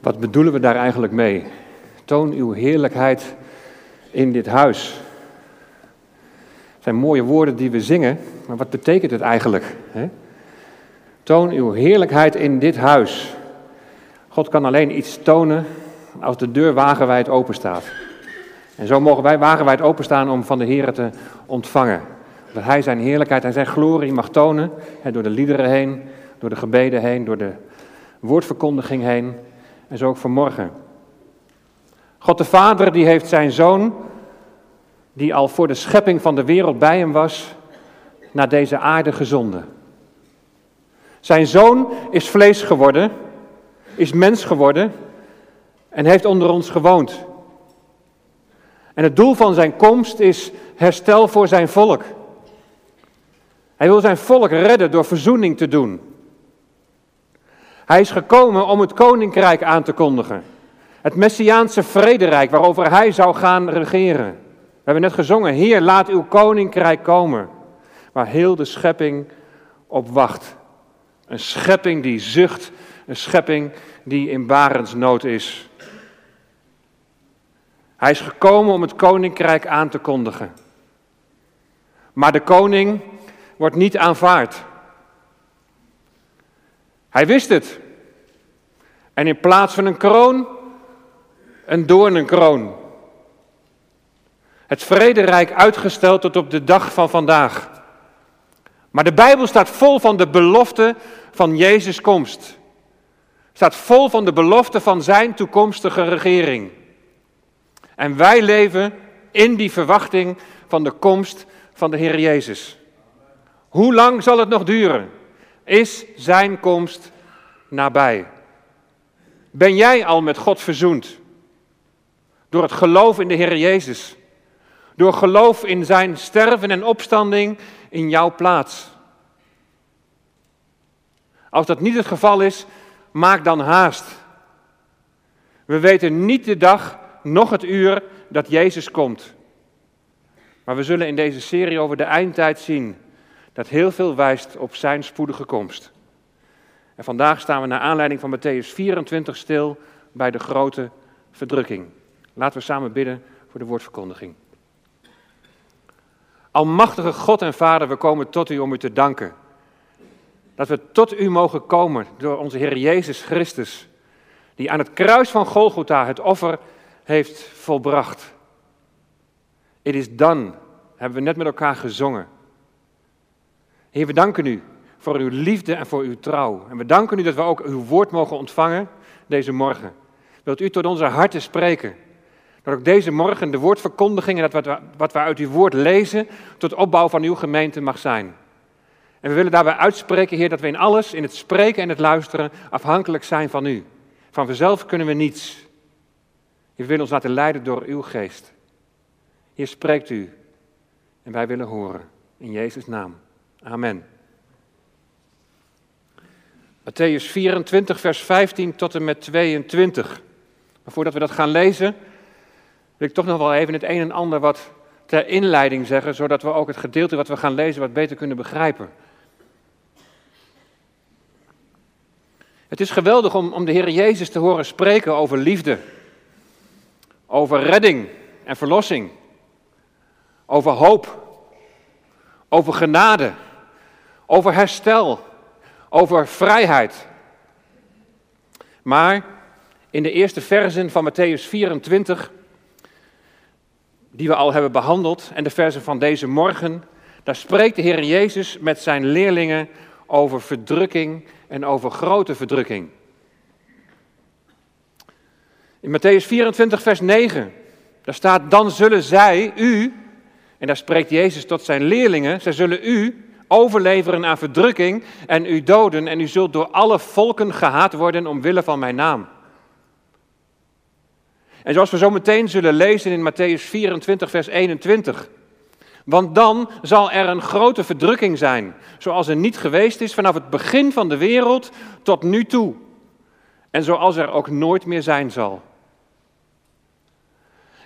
Wat bedoelen we daar eigenlijk mee? Toon uw heerlijkheid in dit huis. Het zijn mooie woorden die we zingen, maar wat betekent het eigenlijk? Hè? Toon uw heerlijkheid in dit huis. God kan alleen iets tonen als de deur wagenwijd open staat. En zo mogen wij wagenwijd openstaan om van de Heer te ontvangen. Dat Hij zijn heerlijkheid en zijn glorie mag tonen, hè, door de liederen heen, door de gebeden heen, door de woordverkondiging heen. En zo ook vanmorgen. God de Vader die heeft zijn zoon, die al voor de schepping van de wereld bij hem was, naar deze aarde gezonden. Zijn zoon is vlees geworden, is mens geworden en heeft onder ons gewoond. En het doel van zijn komst is herstel voor zijn volk. Hij wil zijn volk redden door verzoening te doen. Hij is gekomen om het koninkrijk aan te kondigen. Het Messiaanse vrederijk waarover hij zou gaan regeren. We hebben net gezongen, Heer, laat uw koninkrijk komen. Waar heel de schepping op wacht. Een schepping die zucht, een schepping die in barensnood is. Hij is gekomen om het koninkrijk aan te kondigen. Maar de koning wordt niet aanvaard. Hij wist het. En in plaats van een kroon, een doornenkroon. Het vrederijk uitgesteld tot op de dag van vandaag. Maar de Bijbel staat vol van de belofte van Jezus' komst. Staat vol van de belofte van zijn toekomstige regering. En wij leven in die verwachting van de komst van de Heer Jezus. Hoe lang zal het nog duren? Is zijn komst nabij? Ben jij al met God verzoend? Door het geloof in de Heer Jezus. Door geloof in zijn sterven en opstanding in jouw plaats. Als dat niet het geval is, maak dan haast. We weten niet de dag, nog het uur dat Jezus komt. Maar we zullen in deze serie over de eindtijd zien dat heel veel wijst op zijn spoedige komst. En vandaag staan we naar aanleiding van Matthäus 24 stil bij de grote verdrukking. Laten we samen bidden voor de woordverkondiging. Almachtige God en Vader, we komen tot u om u te danken. Dat we tot u mogen komen door onze Heer Jezus Christus, die aan het kruis van Golgotha het offer heeft volbracht. Het is dan, hebben we net met elkaar gezongen. Heer, we danken u voor uw liefde en voor uw trouw. En we danken u dat we ook uw woord mogen ontvangen deze morgen. Wilt u tot onze harten spreken? Dat ook deze morgen de woordverkondiging en dat wat, wat we uit uw woord lezen, tot opbouw van uw gemeente mag zijn. En we willen daarbij uitspreken, Heer, dat we in alles, in het spreken en het luisteren, afhankelijk zijn van u. Van vanzelf kunnen we niets. We willen ons laten leiden door uw geest. Hier spreekt u en wij willen horen. In Jezus' naam. Amen. Matthäus 24, vers 15 tot en met 22. Maar voordat we dat gaan lezen, wil ik toch nog wel even het een en ander wat ter inleiding zeggen, zodat we ook het gedeelte wat we gaan lezen wat beter kunnen begrijpen. Het is geweldig om, om de Heer Jezus te horen spreken over liefde, over redding en verlossing, over hoop, over genade, over herstel, over vrijheid. Maar in de eerste versen van Matthäus 24, die we al hebben behandeld, en de versen van deze morgen, daar spreekt de Heer Jezus met zijn leerlingen over verdrukking en over grote verdrukking. In Matthäus 24, vers 9, daar staat, dan zullen zij, u, en daar spreekt Jezus tot zijn leerlingen, zij zullen u overleveren aan verdrukking en u doden en u zult door alle volken gehaat worden omwille van mijn naam. En zoals we zo meteen zullen lezen in Matthäus 24, vers 21. Want dan zal er een grote verdrukking zijn, zoals er niet geweest is vanaf het begin van de wereld tot nu toe. En zoals er ook nooit meer zijn zal.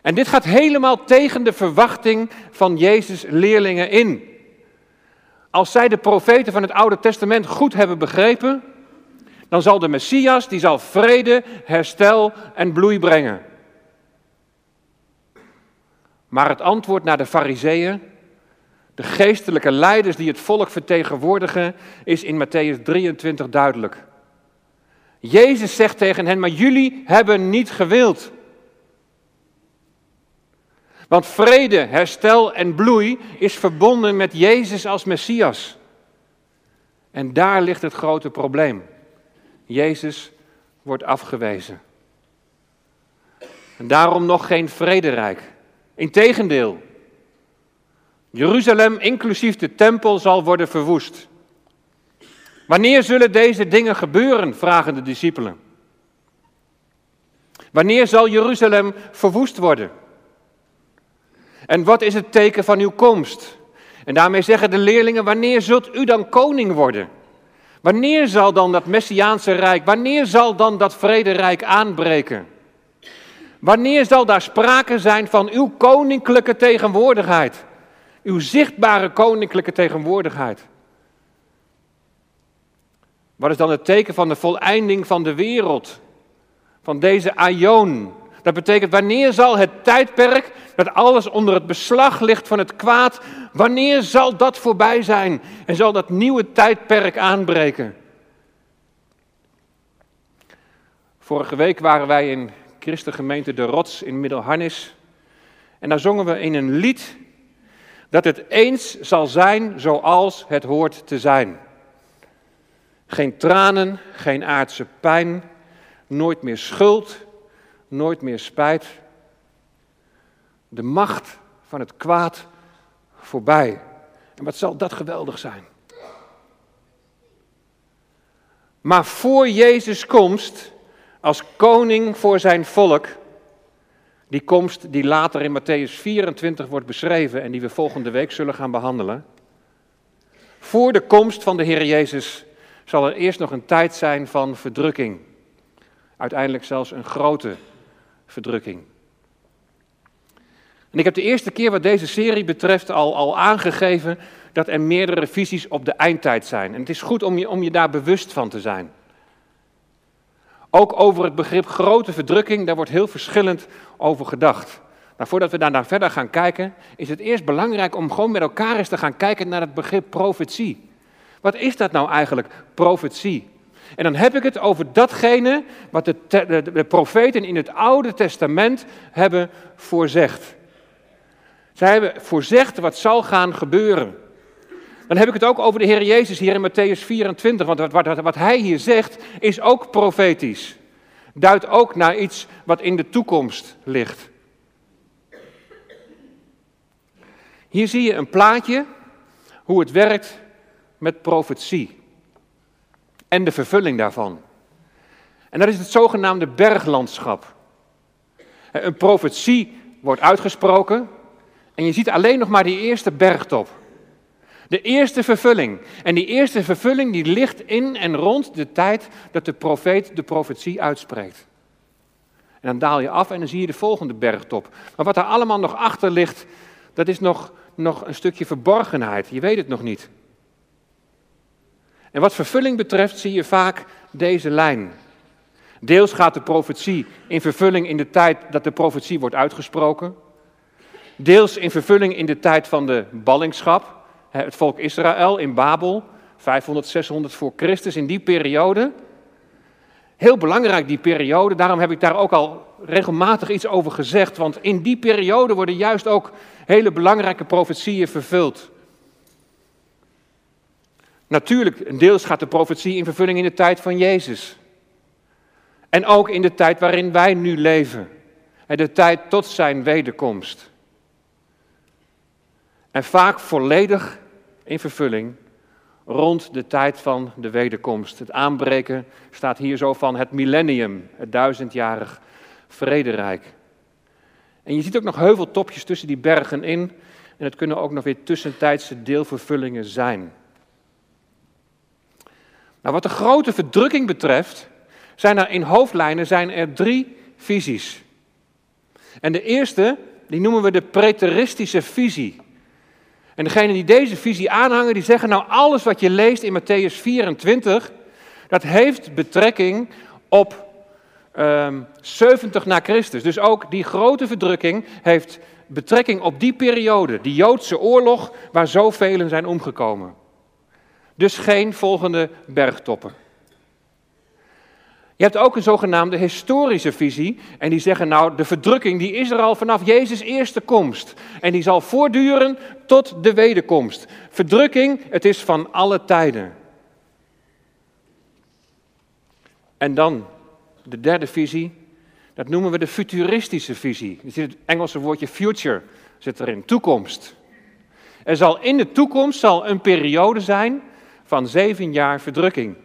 En dit gaat helemaal tegen de verwachting van Jezus' leerlingen in. Als zij de profeten van het Oude Testament goed hebben begrepen, dan zal de Messias, die zal vrede, herstel en bloei brengen. Maar het antwoord naar de fariseeën, de geestelijke leiders die het volk vertegenwoordigen, is in Matthäus 23 duidelijk. Jezus zegt tegen hen, maar jullie hebben niet gewild. Want vrede, herstel en bloei is verbonden met Jezus als Messias. En daar ligt het grote probleem. Jezus wordt afgewezen. En daarom nog geen vrederijk. Integendeel, Jeruzalem, inclusief de tempel, zal worden verwoest. Wanneer zullen deze dingen gebeuren? vragen de discipelen. Wanneer zal Jeruzalem verwoest worden? En wat is het teken van uw komst? En daarmee zeggen de leerlingen: Wanneer zult u dan koning worden? Wanneer zal dan dat Messiaanse rijk, wanneer zal dan dat vrederijk aanbreken? Wanneer zal daar sprake zijn van uw koninklijke tegenwoordigheid? Uw zichtbare koninklijke tegenwoordigheid? Wat is dan het teken van de voleinding van de wereld? Van deze aion? Dat betekent wanneer zal het tijdperk dat alles onder het beslag ligt van het kwaad, wanneer zal dat voorbij zijn en zal dat nieuwe tijdperk aanbreken? Vorige week waren wij in Christengemeente De Rots in Middelharnis en daar zongen we in een lied dat het eens zal zijn zoals het hoort te zijn. Geen tranen, geen aardse pijn, nooit meer schuld, nooit meer spijt. De macht van het kwaad voorbij. En wat zal dat geweldig zijn? Maar voor Jezus' komst, als koning voor zijn volk, die komst die later in Matthäus 24 wordt beschreven en die we volgende week zullen gaan behandelen. Voor de komst van de Heer Jezus zal er eerst nog een tijd zijn van verdrukking. Uiteindelijk zelfs een grote verdrukking. En ik heb de eerste keer wat deze serie betreft al, al aangegeven dat er meerdere visies op de eindtijd zijn. En het is goed om je, om je daar bewust van te zijn. Ook over het begrip grote verdrukking, daar wordt heel verschillend over gedacht. Maar voordat we daarna verder gaan kijken, is het eerst belangrijk om gewoon met elkaar eens te gaan kijken naar het begrip profetie. Wat is dat nou eigenlijk, profetie? En dan heb ik het over datgene wat de, profeten in het Oude Testament hebben voorzegd. Zij hebben voorzegd wat zal gaan gebeuren. Dan heb ik het ook over de Heer Jezus hier in Matthäus 24, want wat, wat, wat hij hier zegt is ook profetisch. Duidt ook naar iets wat in de toekomst ligt. Hier zie je een plaatje hoe het werkt met profetie en de vervulling daarvan. En dat is het zogenaamde berglandschap. Een profetie wordt uitgesproken en je ziet alleen nog maar die eerste bergtop. De eerste vervulling. En die eerste vervulling die ligt in en rond de tijd dat de profeet de profetie uitspreekt. En dan daal je af en dan zie je de volgende bergtop. Maar wat daar allemaal nog achter ligt, dat is nog, nog een stukje verborgenheid. Je weet het nog niet. En wat vervulling betreft zie je vaak deze lijn. Deels gaat de profetie in vervulling in de tijd dat de profetie wordt uitgesproken. Deels in vervulling in de tijd van de ballingschap. Het volk Israël in Babel, 500, 600 voor Christus, in die periode. Heel belangrijk die periode, daarom heb ik daar ook al regelmatig iets over gezegd. Want in die periode worden juist ook hele belangrijke profetieën vervuld. Natuurlijk, deels gaat de profetie in vervulling in de tijd van Jezus. En ook in de tijd waarin wij nu leven. De tijd tot zijn wederkomst. En vaak volledig in vervulling rond de tijd van de wederkomst. Het aanbreken staat hier zo van het millennium, het duizendjarig vrederijk. En je ziet ook nog heuveltopjes tussen die bergen in. En het kunnen ook nog weer tussentijdse deelvervullingen zijn. Nou, wat de grote verdrukking betreft, zijn er in hoofdlijnen zijn er drie visies. En de eerste, die noemen we de preteristische visie. En degenen die deze visie aanhangen, die zeggen nou alles wat je leest in Matthäus 24, Dat heeft betrekking op um, ehm, 70 na Christus. Dus ook die grote verdrukking heeft betrekking op die periode, die Joodse oorlog waar zoveel zijn omgekomen. Dus geen volgende bergtoppen. Je hebt ook een zogenaamde historische visie. En die zeggen nou, de verdrukking die is er al vanaf Jezus' eerste komst. En die zal voortduren tot de wederkomst. Verdrukking, het is van alle tijden. En dan de derde visie, dat noemen we de futuristische visie. Het Engelse woordje future zit erin, toekomst. Er zal in de toekomst zal een periode zijn van zeven jaar verdrukking.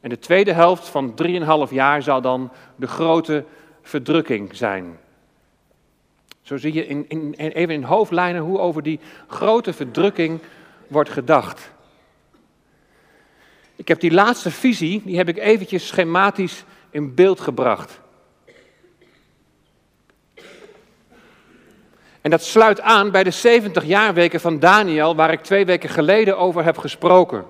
En de tweede helft van drieënhalf jaar zal dan de grote verdrukking zijn. Zo zie je in, in, even in hoofdlijnen hoe over die grote verdrukking wordt gedacht. Ik heb die laatste visie, die heb ik eventjes schematisch in beeld gebracht. En dat sluit aan bij de 70 jaarweken van Daniel, waar ik twee weken geleden over heb gesproken.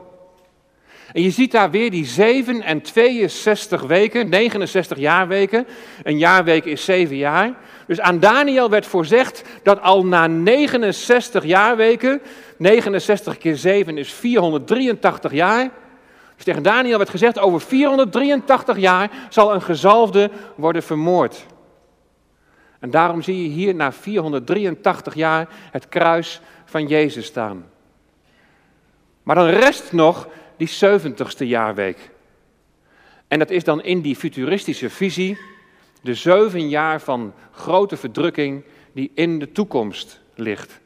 En je ziet daar weer die 7 en 62 weken, 69 jaarweken. Een jaarweek is 7 jaar. Dus aan Daniel werd voorzegd dat al na 69 jaarweken, 69 keer 7 is 483 jaar. Dus tegen Daniel werd gezegd, over 483 jaar zal een gezalfde worden vermoord. En daarom zie je hier na 483 jaar het kruis van Jezus staan. Maar dan rest nog die 70ste jaarweek. En dat is dan in die futuristische visie de zeven jaar van grote verdrukking die in de toekomst ligt.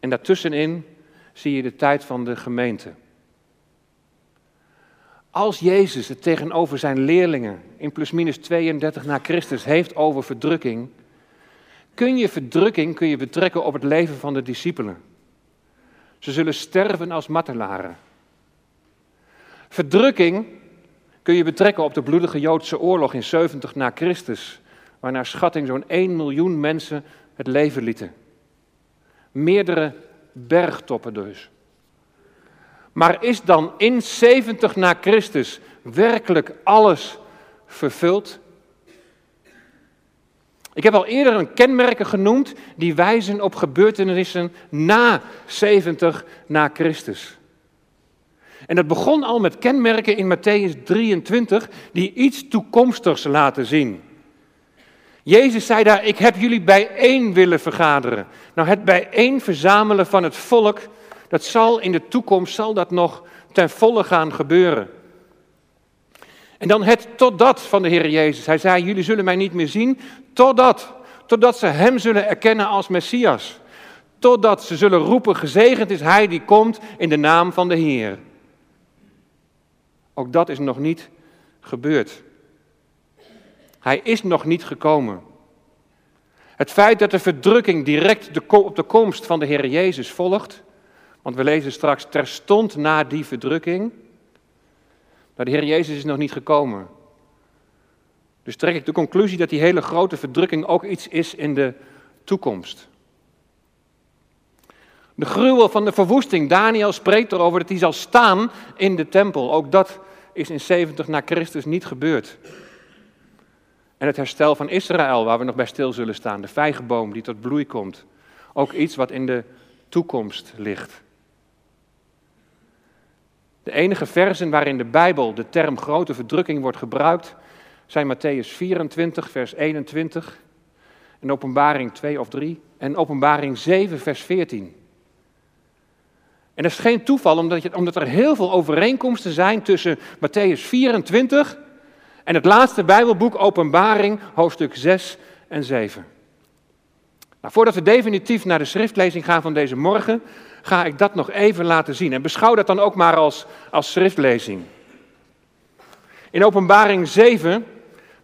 En daartussenin zie je de tijd van de gemeente. Als Jezus het tegenover zijn leerlingen in plusminus 32 na Christus heeft over verdrukking, kun je verdrukking kun je betrekken op het leven van de discipelen. Ze zullen sterven als martelaren. Verdrukking kun je betrekken op de bloedige Joodse oorlog in 70 na Christus, waar naar schatting zo'n 1 miljoen mensen het leven lieten. Meerdere bergtoppen dus. Maar is dan in 70 na Christus werkelijk alles vervuld? Ik heb al eerder een kenmerken genoemd die wijzen op gebeurtenissen na 70 na Christus. En dat begon al met kenmerken in Matthäus 23 die iets toekomstigs laten zien. Jezus zei daar, ik heb jullie bijeen willen vergaderen. Nou, het bijeen verzamelen van het volk, dat zal in de toekomst, zal dat nog ten volle gaan gebeuren. En dan het totdat van de Heer Jezus. Hij zei, jullie zullen mij niet meer zien, totdat. Totdat ze Hem zullen erkennen als Messias. Totdat ze zullen roepen, gezegend is Hij die komt in de naam van de Heer. Ook dat is nog niet gebeurd. Hij is nog niet gekomen. Het feit dat de verdrukking direct op de komst van de Heer Jezus volgt, want we lezen straks terstond na die verdrukking, maar de Heer Jezus is nog niet gekomen. Dus trek ik de conclusie dat die hele grote verdrukking ook iets is in de toekomst. De gruwel van de verwoesting. Daniel spreekt erover dat hij zal staan in de tempel. Ook dat is in 70 na Christus niet gebeurd. En het herstel van Israël, waar we nog bij stil zullen staan. De vijgenboom die tot bloei komt. Ook iets wat in de toekomst ligt. De enige versen waarin de Bijbel de term grote verdrukking wordt gebruikt, zijn Matthäus 24, vers 21, en Openbaring 2 of 3, en Openbaring 7, vers 14. En dat is geen toeval, omdat, je, omdat er heel veel overeenkomsten zijn tussen Matthäus 24 en het laatste Bijbelboek Openbaring, hoofdstuk 6 en 7. Nou, voordat we definitief naar de schriftlezing gaan van deze morgen, ga ik dat nog even laten zien. En beschouw dat dan ook maar als, als schriftlezing. In Openbaring 7,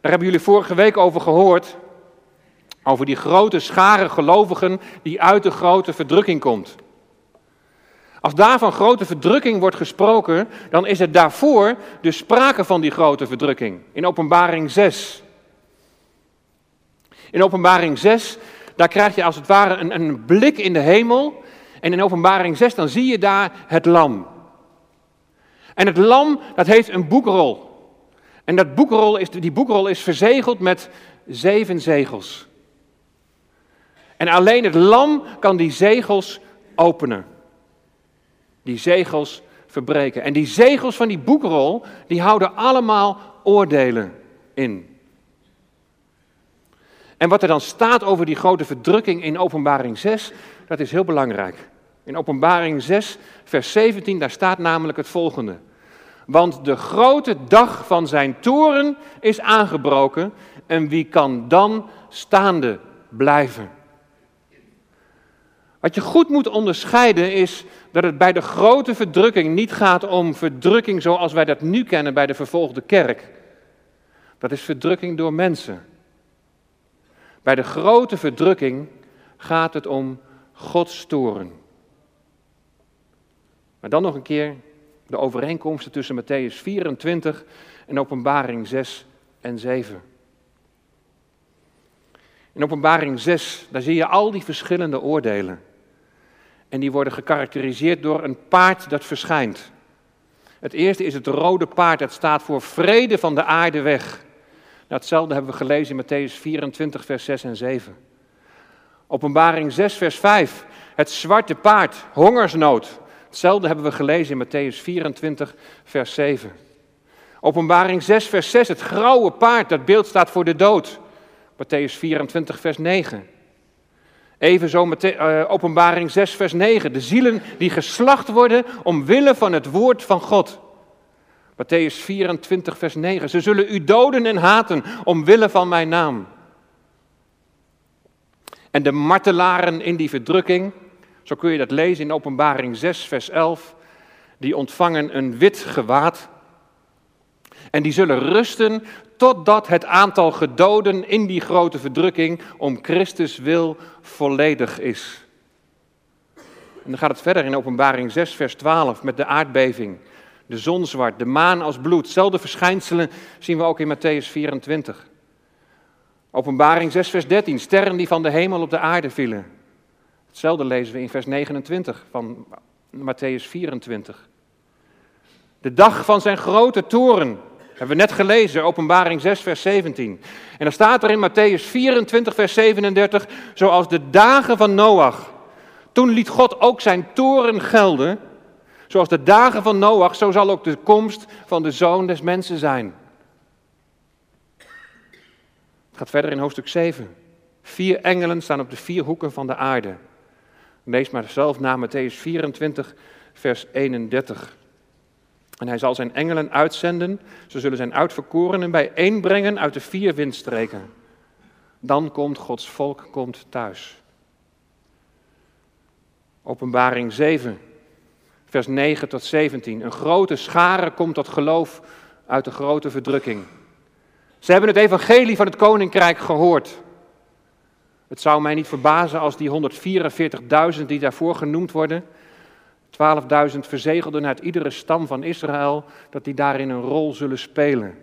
daar hebben jullie vorige week over gehoord, over die grote schare gelovigen die uit de grote verdrukking komt. Als daar van grote verdrukking wordt gesproken, dan is het daarvoor dus sprake van die grote verdrukking. In Openbaring 6. In Openbaring 6, daar krijg je als het ware een, een blik in de hemel en in openbaring 6 dan zie je daar het lam. En het lam, dat heeft een boekrol. En dat boekrol is, die boekrol is verzegeld met zeven zegels. En alleen het lam kan die zegels openen. Die zegels verbreken. En die zegels van die boekrol, die houden allemaal oordelen in. En wat er dan staat over die grote verdrukking in Openbaring 6, dat is heel belangrijk. In Openbaring 6, vers 17, daar staat namelijk het volgende. Want de grote dag van zijn toren is aangebroken en wie kan dan staande blijven? Wat je goed moet onderscheiden is dat het bij de grote verdrukking niet gaat om verdrukking zoals wij dat nu kennen bij de vervolgde kerk. Dat is verdrukking door mensen. Bij de grote verdrukking gaat het om Gods toren. Maar dan nog een keer de overeenkomsten tussen Matthäus 24 en Openbaring 6 en 7. In Openbaring 6, daar zie je al die verschillende oordelen. En die worden gekarakteriseerd door een paard dat verschijnt. Het eerste is het rode paard, dat staat voor vrede van de aarde weg. Hetzelfde hebben we gelezen in Matthäus 24, vers 6 en 7. Openbaring 6, vers 5. Het zwarte paard, hongersnood. Hetzelfde hebben we gelezen in Matthäus 24, vers 7. Openbaring 6, vers 6. Het grauwe paard, dat beeld staat voor de dood. Matthäus 24, vers 9. Evenzo met uh, openbaring 6, vers 9. De zielen die geslacht worden omwille van het woord van God. Matthäus 24, vers 9. Ze zullen u doden en haten omwille van mijn naam. En de martelaren in die verdrukking, zo kun je dat lezen in Openbaring 6, vers 11, die ontvangen een wit gewaad. En die zullen rusten totdat het aantal gedoden in die grote verdrukking om Christus wil volledig is. En dan gaat het verder in Openbaring 6, vers 12 met de aardbeving, de zon zwart, de maan als bloed. Zelfde verschijnselen zien we ook in Matthäus 24. Openbaring 6, vers 13, sterren die van de hemel op de aarde vielen. Hetzelfde lezen we in vers 29 van Matthäus 24. De dag van zijn grote toren, hebben we net gelezen, Openbaring 6, vers 17. En dan staat er in Matthäus 24, vers 37, zoals de dagen van Noach. Toen liet God ook zijn toren gelden. Zoals de dagen van Noach, zo zal ook de komst van de zoon des mensen zijn. Het gaat verder in hoofdstuk 7. Vier engelen staan op de vier hoeken van de aarde. Lees maar zelf na Matthäus 24, vers 31. En hij zal zijn engelen uitzenden. Ze zullen zijn uitverkorenen bijeenbrengen uit de vier windstreken. Dan komt Gods volk komt thuis. Openbaring 7, vers 9 tot 17. Een grote schare komt tot geloof uit de grote verdrukking. Ze hebben het evangelie van het koninkrijk gehoord. Het zou mij niet verbazen als die 144.000 die daarvoor genoemd worden, 12.000 verzegelden uit iedere stam van Israël, dat die daarin een rol zullen spelen.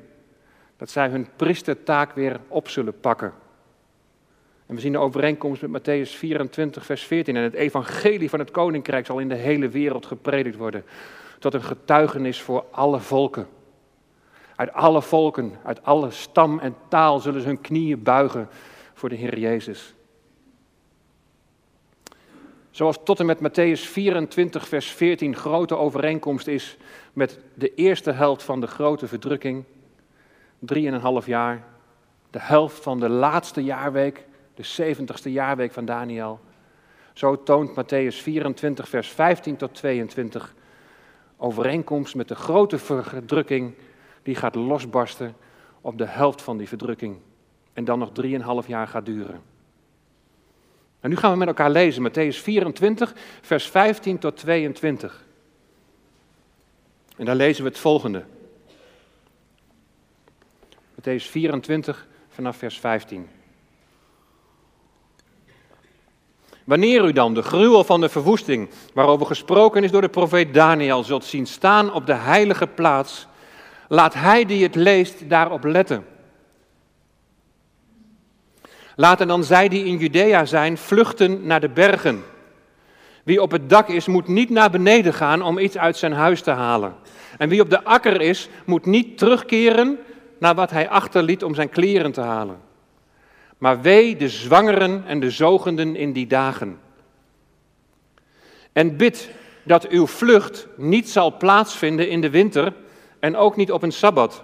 Dat zij hun priestertaak weer op zullen pakken. En we zien de overeenkomst met Matthäus 24, vers 14. En het evangelie van het koninkrijk zal in de hele wereld gepredikt worden. Tot een getuigenis voor alle volken. Uit alle volken, uit alle stam en taal zullen ze hun knieën buigen voor de Heer Jezus. Zoals tot en met Matthäus 24, vers 14 grote overeenkomst is met de eerste helft van de grote verdrukking, drieënhalf jaar, de helft van de laatste jaarweek, de zeventigste jaarweek van Daniel. Zo toont Matthäus 24, vers 15 tot 22 overeenkomst met de grote verdrukking die gaat losbarsten op de helft van die verdrukking en dan nog drieënhalf jaar gaat duren. Nu gaan we met elkaar lezen, Matthäus 24, vers 15 tot 22. En daar lezen we het volgende. Matthäus 24 vanaf vers 15. Wanneer u dan de gruwel van de verwoesting, waarover gesproken is door de profeet Daniel, zult zien staan op de heilige plaats, laat hij die het leest daarop letten. Laten dan zij die in Judea zijn vluchten naar de bergen. Wie op het dak is, moet niet naar beneden gaan om iets uit zijn huis te halen. En wie op de akker is, moet niet terugkeren naar wat hij achterliet om zijn kleren te halen. Maar wee de zwangeren en de zogenden in die dagen. En bid dat uw vlucht niet zal plaatsvinden in de winter en ook niet op een sabbat.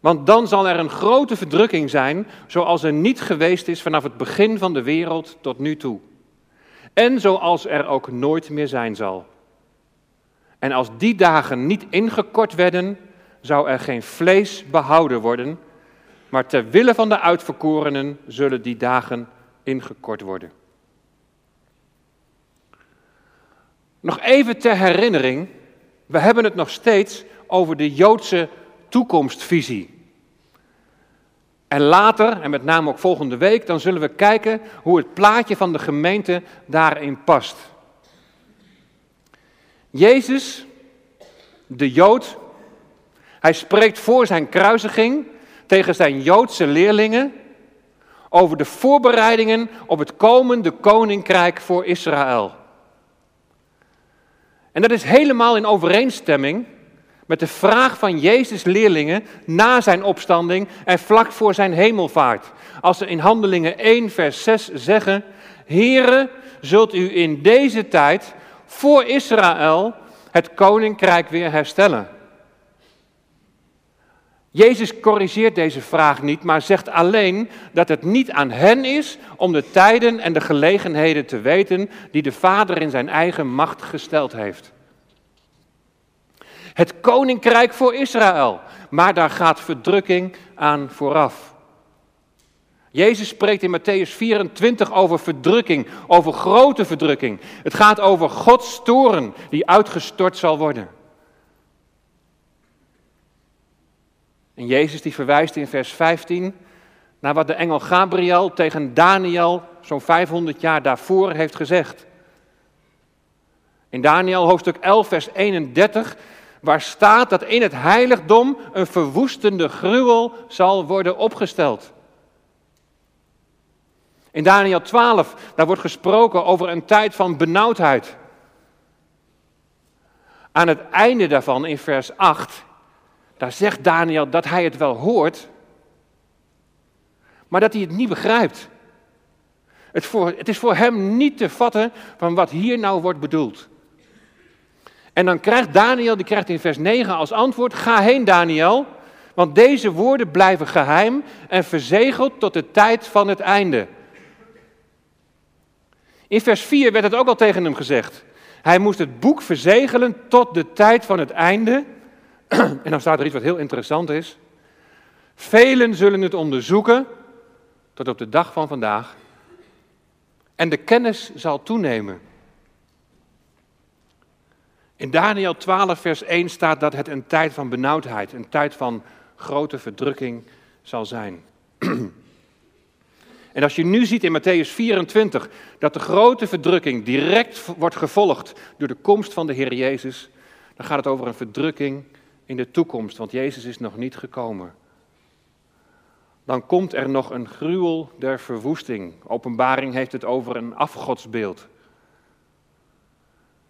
Want dan zal er een grote verdrukking zijn, zoals er niet geweest is vanaf het begin van de wereld tot nu toe. En zoals er ook nooit meer zijn zal. En als die dagen niet ingekort werden, zou er geen vlees behouden worden, maar ter wille van de uitverkorenen zullen die dagen ingekort worden. Nog even ter herinnering, we hebben het nog steeds over de Joodse toekomstvisie. En later, en met name ook volgende week, dan zullen we kijken hoe het plaatje van de gemeente daarin past. Jezus, de Jood, hij spreekt voor zijn kruisiging tegen zijn Joodse leerlingen over de voorbereidingen op het komende koninkrijk voor Israël. En dat is helemaal in overeenstemming met de vraag van Jezus' leerlingen na zijn opstanding en vlak voor zijn hemelvaart. Als ze in Handelingen 1, vers 6 zeggen: Here, zult u in deze tijd voor Israël het koninkrijk weer herstellen. Jezus corrigeert deze vraag niet, maar zegt alleen dat het niet aan hen is om de tijden en de gelegenheden te weten die de Vader in zijn eigen macht gesteld heeft. Het koninkrijk voor Israël, maar daar gaat verdrukking aan vooraf. Jezus spreekt in Matthäus 24 over verdrukking, over grote verdrukking. Het gaat over Gods toren die uitgestort zal worden. En Jezus die verwijst in vers 15 naar wat de engel Gabriel tegen Daniel zo'n 500 jaar daarvoor heeft gezegd. In Daniel hoofdstuk 11 vers 31 waar staat dat in het heiligdom een verwoestende gruwel zal worden opgesteld. In Daniel 12, daar wordt gesproken over een tijd van benauwdheid. Aan het einde daarvan, in vers 8, daar zegt Daniel dat hij het wel hoort, maar dat hij het niet begrijpt. Het, voor, het is voor hem niet te vatten van wat hier nou wordt bedoeld. En dan krijgt Daniel, die krijgt in vers 9 als antwoord, ga heen Daniel, want deze woorden blijven geheim en verzegeld tot de tijd van het einde. In vers 4 werd het ook al tegen hem gezegd. Hij moest het boek verzegelen tot de tijd van het einde. En dan staat er iets wat heel interessant is. Velen zullen het onderzoeken tot op de dag van vandaag. En de kennis zal toenemen. In Daniel 12, vers 1 staat dat het een tijd van benauwdheid, een tijd van grote verdrukking zal zijn. En als je nu ziet in Matthäus 24 dat de grote verdrukking direct wordt gevolgd door de komst van de Heer Jezus, dan gaat het over een verdrukking in de toekomst, want Jezus is nog niet gekomen. Dan komt er nog een gruwel der verwoesting. Openbaring heeft het over een afgodsbeeld.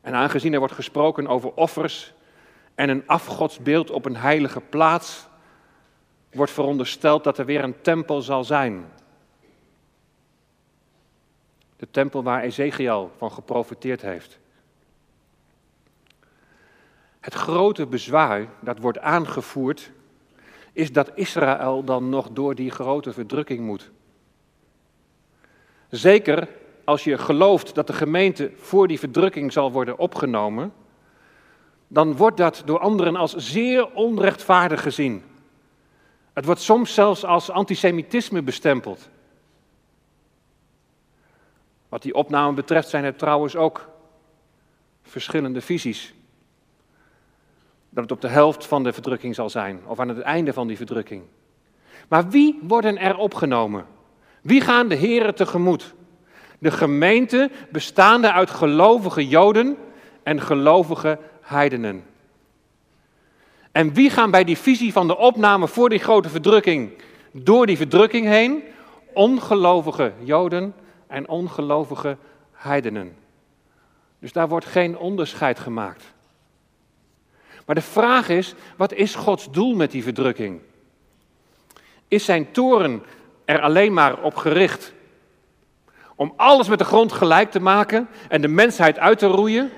En aangezien er wordt gesproken over offers en een afgodsbeeld op een heilige plaats, wordt verondersteld dat er weer een tempel zal zijn. De tempel waar Ezekiel van geprofiteerd heeft. Het grote bezwaar dat wordt aangevoerd is dat Israël dan nog door die grote verdrukking moet. Zeker als je gelooft dat de gemeente voor die verdrukking zal worden opgenomen, dan wordt dat door anderen als zeer onrechtvaardig gezien. Het wordt soms zelfs als antisemitisme bestempeld. Wat die opname betreft zijn er trouwens ook verschillende visies. Dat het op de helft van de verdrukking zal zijn, of aan het einde van die verdrukking. Maar wie worden er opgenomen? Wie gaan de Heren tegemoet? De gemeente bestaande uit gelovige Joden en gelovige heidenen. En wie gaan bij die visie van de opname voor die grote verdrukking door die verdrukking heen? Ongelovige Joden en ongelovige heidenen. Dus daar wordt geen onderscheid gemaakt. Maar de vraag is, wat is Gods doel met die verdrukking? Is zijn toren er alleen maar op gericht om alles met de grond gelijk te maken en de mensheid uit te roeien?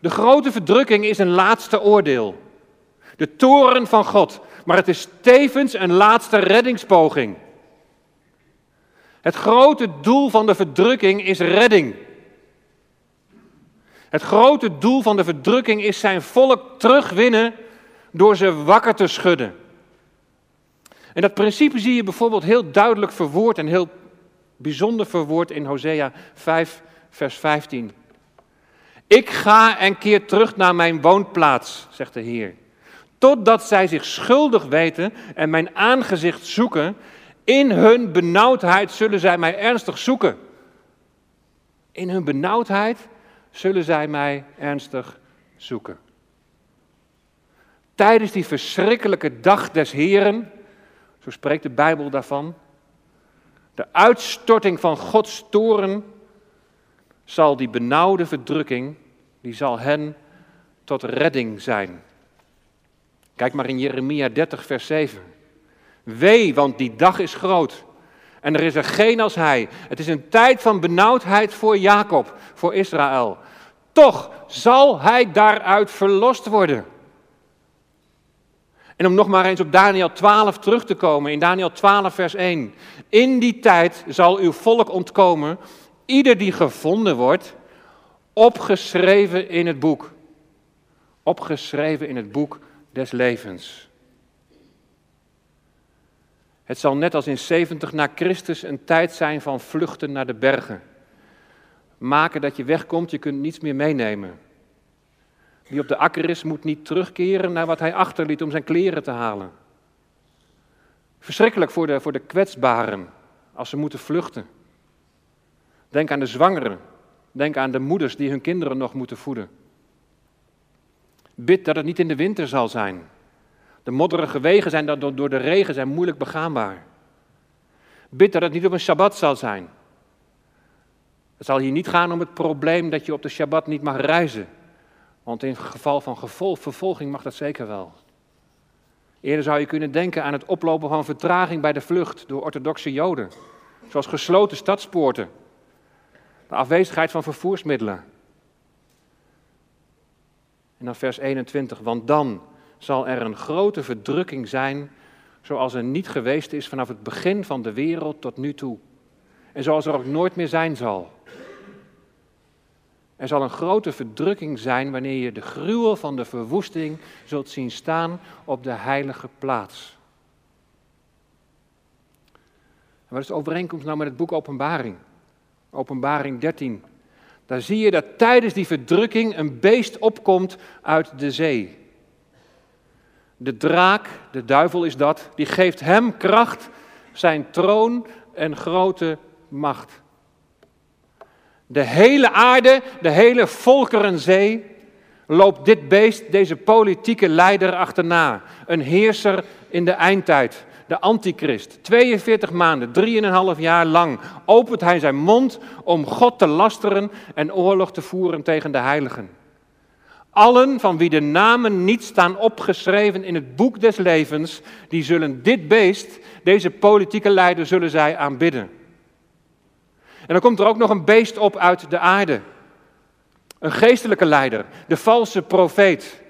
De grote verdrukking is een laatste oordeel. De toren van God. Maar het is tevens een laatste reddingspoging. Het grote doel van de verdrukking is redding. Het grote doel van de verdrukking is zijn volk terugwinnen door ze wakker te schudden. En dat principe zie je bijvoorbeeld heel duidelijk verwoord en heel bijzonder verwoord in Hosea 5, vers 15. Ik ga en keer terug naar mijn woonplaats, zegt de Heer. Totdat zij zich schuldig weten en mijn aangezicht zoeken. In hun benauwdheid zullen zij mij ernstig zoeken. In hun benauwdheid zullen zij mij ernstig zoeken. Tijdens die verschrikkelijke dag des Heren, zo spreekt de Bijbel daarvan, de uitstorting van Gods toren, zal die benauwde verdrukking, die zal hen tot redding zijn. Kijk maar in Jeremia 30, vers 7. Wee, want die dag is groot. En er is er geen als hij. Het is een tijd van benauwdheid voor Jacob, voor Israël. Toch zal hij daaruit verlost worden. En om nog maar eens op Daniel 12 terug te komen, in Daniel 12, vers 1. In die tijd zal uw volk ontkomen, ieder die gevonden wordt, opgeschreven in het boek. Opgeschreven in het boek des levens. Het zal net als in 70 na Christus een tijd zijn van vluchten naar de bergen. Maken dat je wegkomt, je kunt niets meer meenemen. Wie op de akker is, moet niet terugkeren naar wat hij achterliet om zijn kleren te halen. Verschrikkelijk voor de, voor de kwetsbaren als ze moeten vluchten. Denk aan de zwangeren. Denk aan de moeders die hun kinderen nog moeten voeden. Bid dat het niet in de winter zal zijn. De modderige wegen zijn door, door de regen zijn moeilijk begaanbaar. Bid dat het niet op een Shabbat zal zijn. Het zal hier niet gaan om het probleem dat je op de Shabbat niet mag reizen. Want in geval van vervolging mag dat zeker wel. Eerder zou je kunnen denken aan het oplopen van vertraging bij de vlucht door orthodoxe Joden. Zoals gesloten stadspoorten. De afwezigheid van vervoersmiddelen. En dan vers 21, want dan zal er een grote verdrukking zijn, zoals er niet geweest is vanaf het begin van de wereld tot nu toe. En zoals er ook nooit meer zijn zal. Er zal een grote verdrukking zijn wanneer je de gruwel van de verwoesting zult zien staan op de heilige plaats. Wat is de overeenkomst nou met het boek Openbaring? Openbaring 13, daar zie je dat tijdens die verdrukking een beest opkomt uit de zee. De draak, de duivel is dat, die geeft hem kracht, zijn troon en grote macht. De hele aarde, de hele volkerenzee loopt dit beest, deze politieke leider achterna. Een heerser in de eindtijd de antichrist. 42 maanden, 3,5 jaar lang opent hij zijn mond om God te lasteren en oorlog te voeren tegen de heiligen. Allen van wie de namen niet staan opgeschreven in het boek des levens, die zullen dit beest, deze politieke leider, zullen zij aanbidden. En dan komt er ook nog een beest op uit de aarde. Een geestelijke leider, de valse profeet.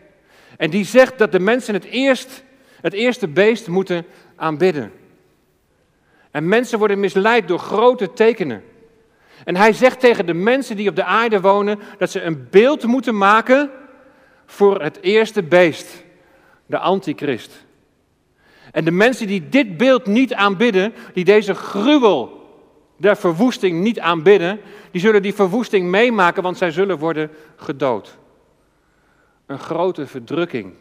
En die zegt dat de mensen het eerst, het eerste beest moeten aanbidden. En mensen worden misleid door grote tekenen. En hij zegt tegen de mensen die op de aarde wonen dat ze een beeld moeten maken voor het eerste beest, de antichrist. En de mensen die dit beeld niet aanbidden, die deze gruwel der verwoesting niet aanbidden, die zullen die verwoesting meemaken, want zij zullen worden gedood. Een grote verdrukking.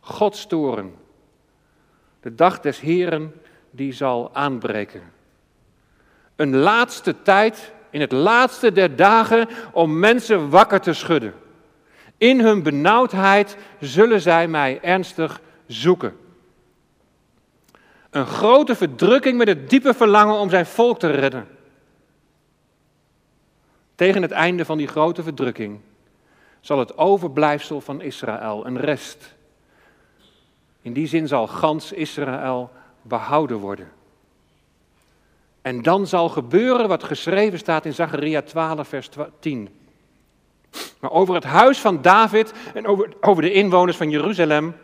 Godstoren de dag des Heren die zal aanbreken. Een laatste tijd, in het laatste der dagen, om mensen wakker te schudden. In hun benauwdheid zullen zij mij ernstig zoeken. Een grote verdrukking met het diepe verlangen om zijn volk te redden. Tegen het einde van die grote verdrukking zal het overblijfsel van Israël, een rest. In die zin zal gans Israël behouden worden. En dan zal gebeuren wat geschreven staat in Zacharia 12, vers 10. Maar over het huis van David en over, over de inwoners van Jeruzalem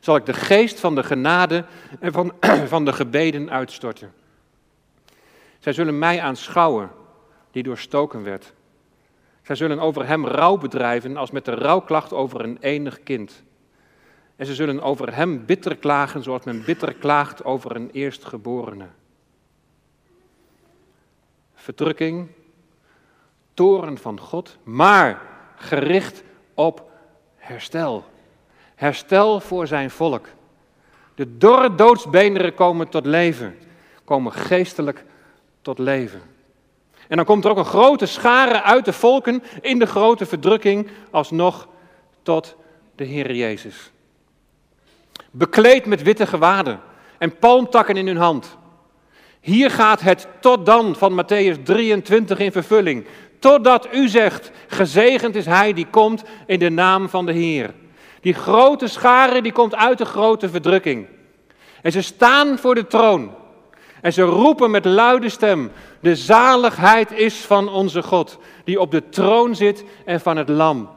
zal ik de geest van de genade en van, van de gebeden uitstorten. Zij zullen mij aanschouwen, die doorstoken werd. Zij zullen over hem rouw bedrijven als met de rouwklacht over een enig kind. En ze zullen over hem bitter klagen zoals men bitter klaagt over een eerstgeborene. Verdrukking, toren van God, maar gericht op herstel. Herstel voor zijn volk. De dorre doodsbeenderen komen tot leven, komen geestelijk tot leven. En dan komt er ook een grote schare uit de volken in de grote verdrukking alsnog tot de Heer Jezus. Bekleed met witte gewaden en palmtakken in hun hand. Hier gaat het tot dan van Matthäus 23 in vervulling. Totdat u zegt, gezegend is hij die komt in de naam van de Heer. Die grote schare die komt uit de grote verdrukking. En ze staan voor de troon. En ze roepen met luide stem, de zaligheid is van onze God, die op de troon zit en van het lam.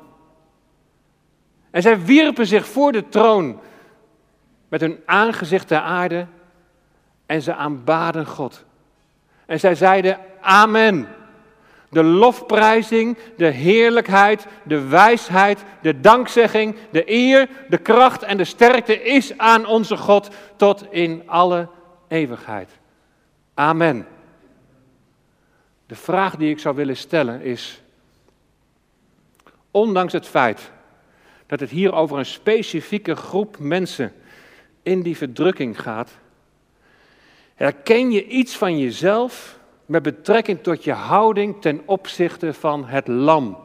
En zij wierpen zich voor de troon met hun aangezicht ter aarde en ze aanbaden God. En zij zeiden, amen. De lofprijzing, de heerlijkheid, de wijsheid, de dankzegging, de eer, de kracht en de sterkte is aan onze God tot in alle eeuwigheid. Amen. De vraag die ik zou willen stellen is, ondanks het feit dat het hier over een specifieke groep mensen in die verdrukking gaat, herken je iets van jezelf met betrekking tot je houding ten opzichte van het lam,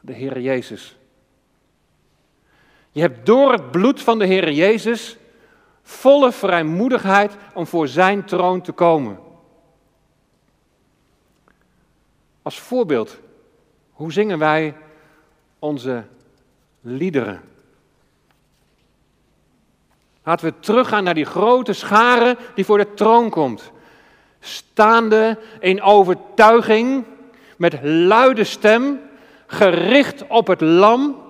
de Heer Jezus. Je hebt door het bloed van de Heer Jezus volle vrijmoedigheid om voor Zijn troon te komen. Als voorbeeld, hoe zingen wij onze liederen? Laten we teruggaan naar die grote schare die voor de troon komt. Staande in overtuiging, met luide stem, gericht op het lam.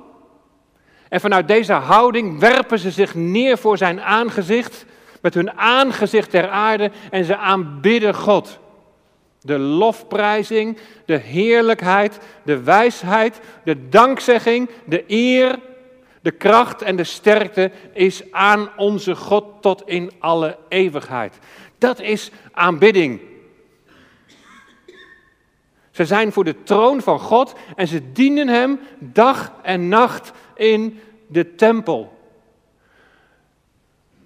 En vanuit deze houding werpen ze zich neer voor zijn aangezicht, met hun aangezicht ter aarde en ze aanbidden God. De lofprijzing, de heerlijkheid, de wijsheid, de dankzegging, de eer, de kracht en de sterkte is aan onze God tot in alle eeuwigheid. Dat is aanbidding. Ze zijn voor de troon van God en ze dienen Hem dag en nacht in de tempel.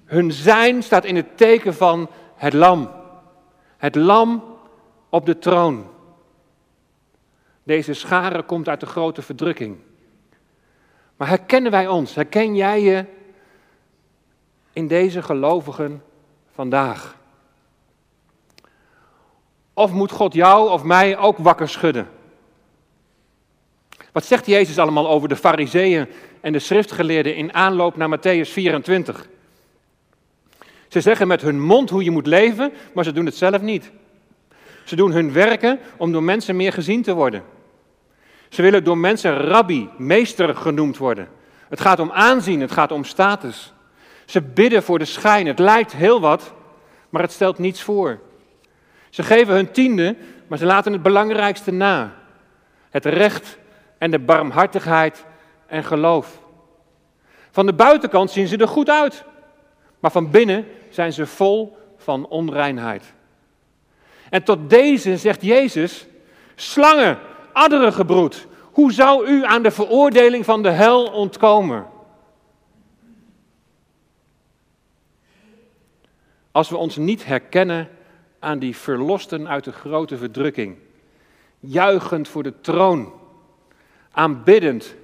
Hun zijn staat in het teken van het lam. Het lam op de troon. Deze schare komt uit de grote verdrukking. Maar herkennen wij ons? Herken jij je in deze gelovigen vandaag? Of moet God jou of mij ook wakker schudden? Wat zegt Jezus allemaal over de fariseeën en de schriftgeleerden in aanloop naar Matthäus 24? Ze zeggen met hun mond hoe je moet leven, maar ze doen het zelf niet. Ze doen hun werken om door mensen meer gezien te worden. Ze willen door mensen rabbi, meester genoemd worden. Het gaat om aanzien, het gaat om status. Ze bidden voor de schijn. Het lijkt heel wat, maar het stelt niets voor. Ze geven hun tiende, maar ze laten het belangrijkste na. Het recht en de barmhartigheid en geloof. Van de buitenkant zien ze er goed uit, maar van binnen zijn ze vol van onreinheid. En tot deze zegt Jezus: slangen, adderengebroed, hoe zou u aan de veroordeling van de hel ontkomen? Als we ons niet herkennen aan die verlosten uit de grote verdrukking, juichend voor de troon, aanbiddend,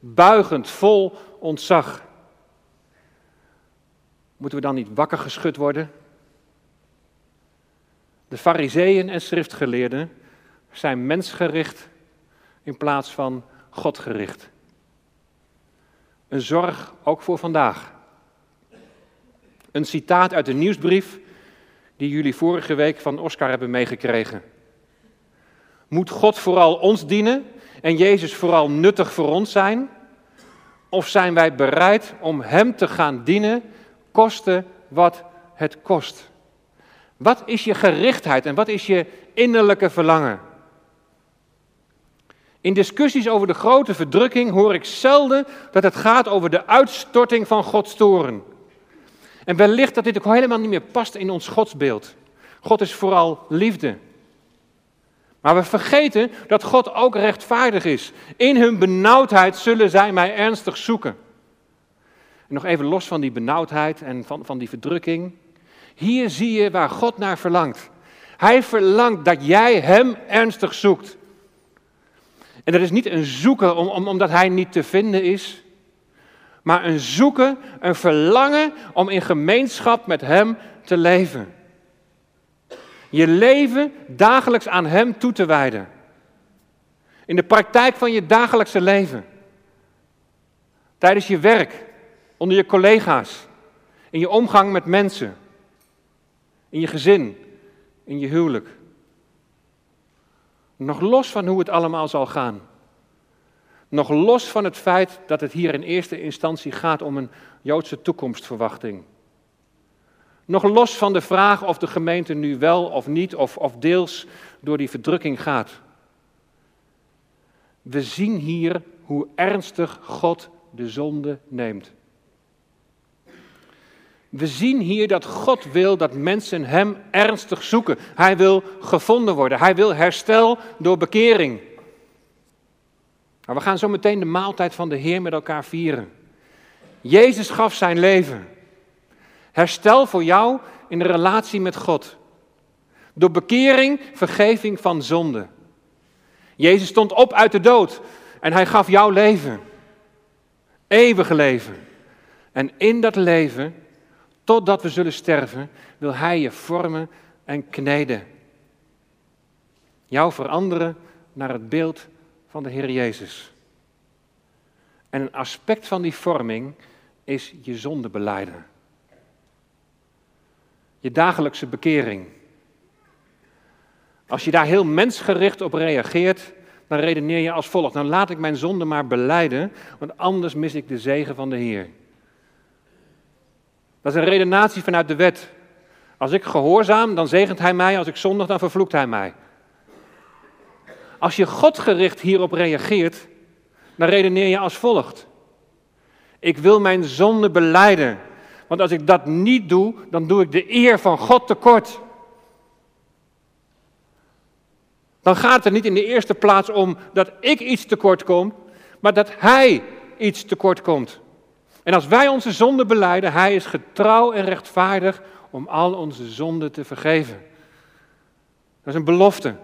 buigend, vol ontzag. Moeten we dan niet wakker geschud worden? De fariseeën en schriftgeleerden zijn mensgericht in plaats van God gericht. Een zorg ook voor vandaag. Een citaat uit de nieuwsbrief die jullie vorige week van Oscar hebben meegekregen. Moet God vooral ons dienen en Jezus vooral nuttig voor ons zijn? Of zijn wij bereid om Hem te gaan dienen, koste wat het kost? Wat is je gerichtheid en wat is je innerlijke verlangen? In discussies over de grote verdrukking hoor ik zelden dat het gaat over de uitstorting van Gods toren. En wellicht dat dit ook helemaal niet meer past in ons godsbeeld. God is vooral liefde. Maar we vergeten dat God ook rechtvaardig is. In hun benauwdheid zullen zij mij ernstig zoeken. En nog even los van die benauwdheid en van, van die verdrukking. Hier zie je waar God naar verlangt. Hij verlangt dat jij Hem ernstig zoekt. En dat is niet een zoeken om, om, omdat Hij niet te vinden is, maar een zoeken, een verlangen om in gemeenschap met Hem te leven. Je leven dagelijks aan Hem toe te wijden. In de praktijk van je dagelijkse leven. Tijdens je werk, onder je collega's, in je omgang met mensen, in je gezin, in je huwelijk. Nog los van hoe het allemaal zal gaan. Nog los van het feit dat het hier in eerste instantie gaat om een Joodse toekomstverwachting. Nog los van de vraag of de gemeente nu wel of niet of, of deels door die verdrukking gaat. We zien hier hoe ernstig God de zonde neemt. We zien hier dat God wil dat mensen Hem ernstig zoeken. Hij wil gevonden worden. Hij wil herstel door bekering. Maar we gaan zo meteen de maaltijd van de Heer met elkaar vieren. Jezus gaf zijn leven. Herstel voor jou in de relatie met God. Door bekering, vergeving van zonde. Jezus stond op uit de dood en hij gaf jouw leven. Eeuwige leven. En in dat leven, totdat we zullen sterven, wil hij je vormen en kneden. Jou veranderen naar het beeld van de Heer Jezus. En een aspect van die vorming is je zonde beleiden. Je dagelijkse bekering. Als je daar heel mensgericht op reageert, dan redeneer je als volgt. Dan laat ik mijn zonde maar beleiden, want anders mis ik de zegen van de Heer. Dat is een redenatie vanuit de wet. Als ik gehoorzaam, dan zegent Hij mij. Als ik zondig, dan vervloekt Hij mij. Als je godgericht hierop reageert, dan redeneer je als volgt. Ik wil mijn zonde beleiden, want als ik dat niet doe, dan doe ik de eer van God tekort. Dan gaat het er niet in de eerste plaats om dat ik iets tekort kom, maar dat Hij iets tekort komt. En als wij onze zonde beleiden, Hij is getrouw en rechtvaardig om al onze zonden te vergeven. Dat is een belofte.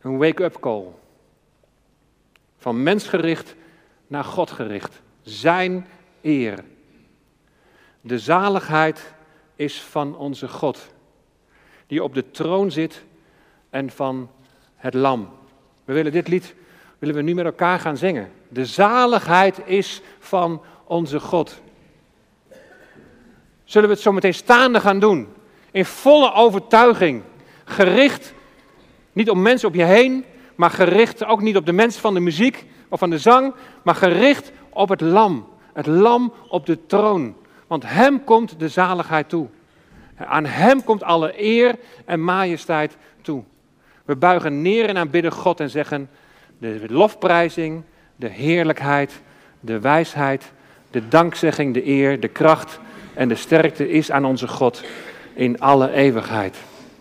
Een wake-up call. Van mensgericht naar God gericht. Zijn eer. De zaligheid is van onze God, die op de troon zit en van het lam. We willen dit lied willen we nu met elkaar gaan zingen. De zaligheid is van onze God. Zullen we het zo meteen staande gaan doen? In volle overtuiging, gericht niet op mensen op je heen, maar gericht ook niet op de mensen van de muziek of van de zang, maar gericht op het lam. Het lam op de troon. Want hem komt de zaligheid toe. Aan hem komt alle eer en majesteit toe. We buigen neer en aanbidden God en zeggen: de lofprijzing, de heerlijkheid, de wijsheid, de dankzegging, de eer, de kracht en de sterkte is aan onze God in alle eeuwigheid.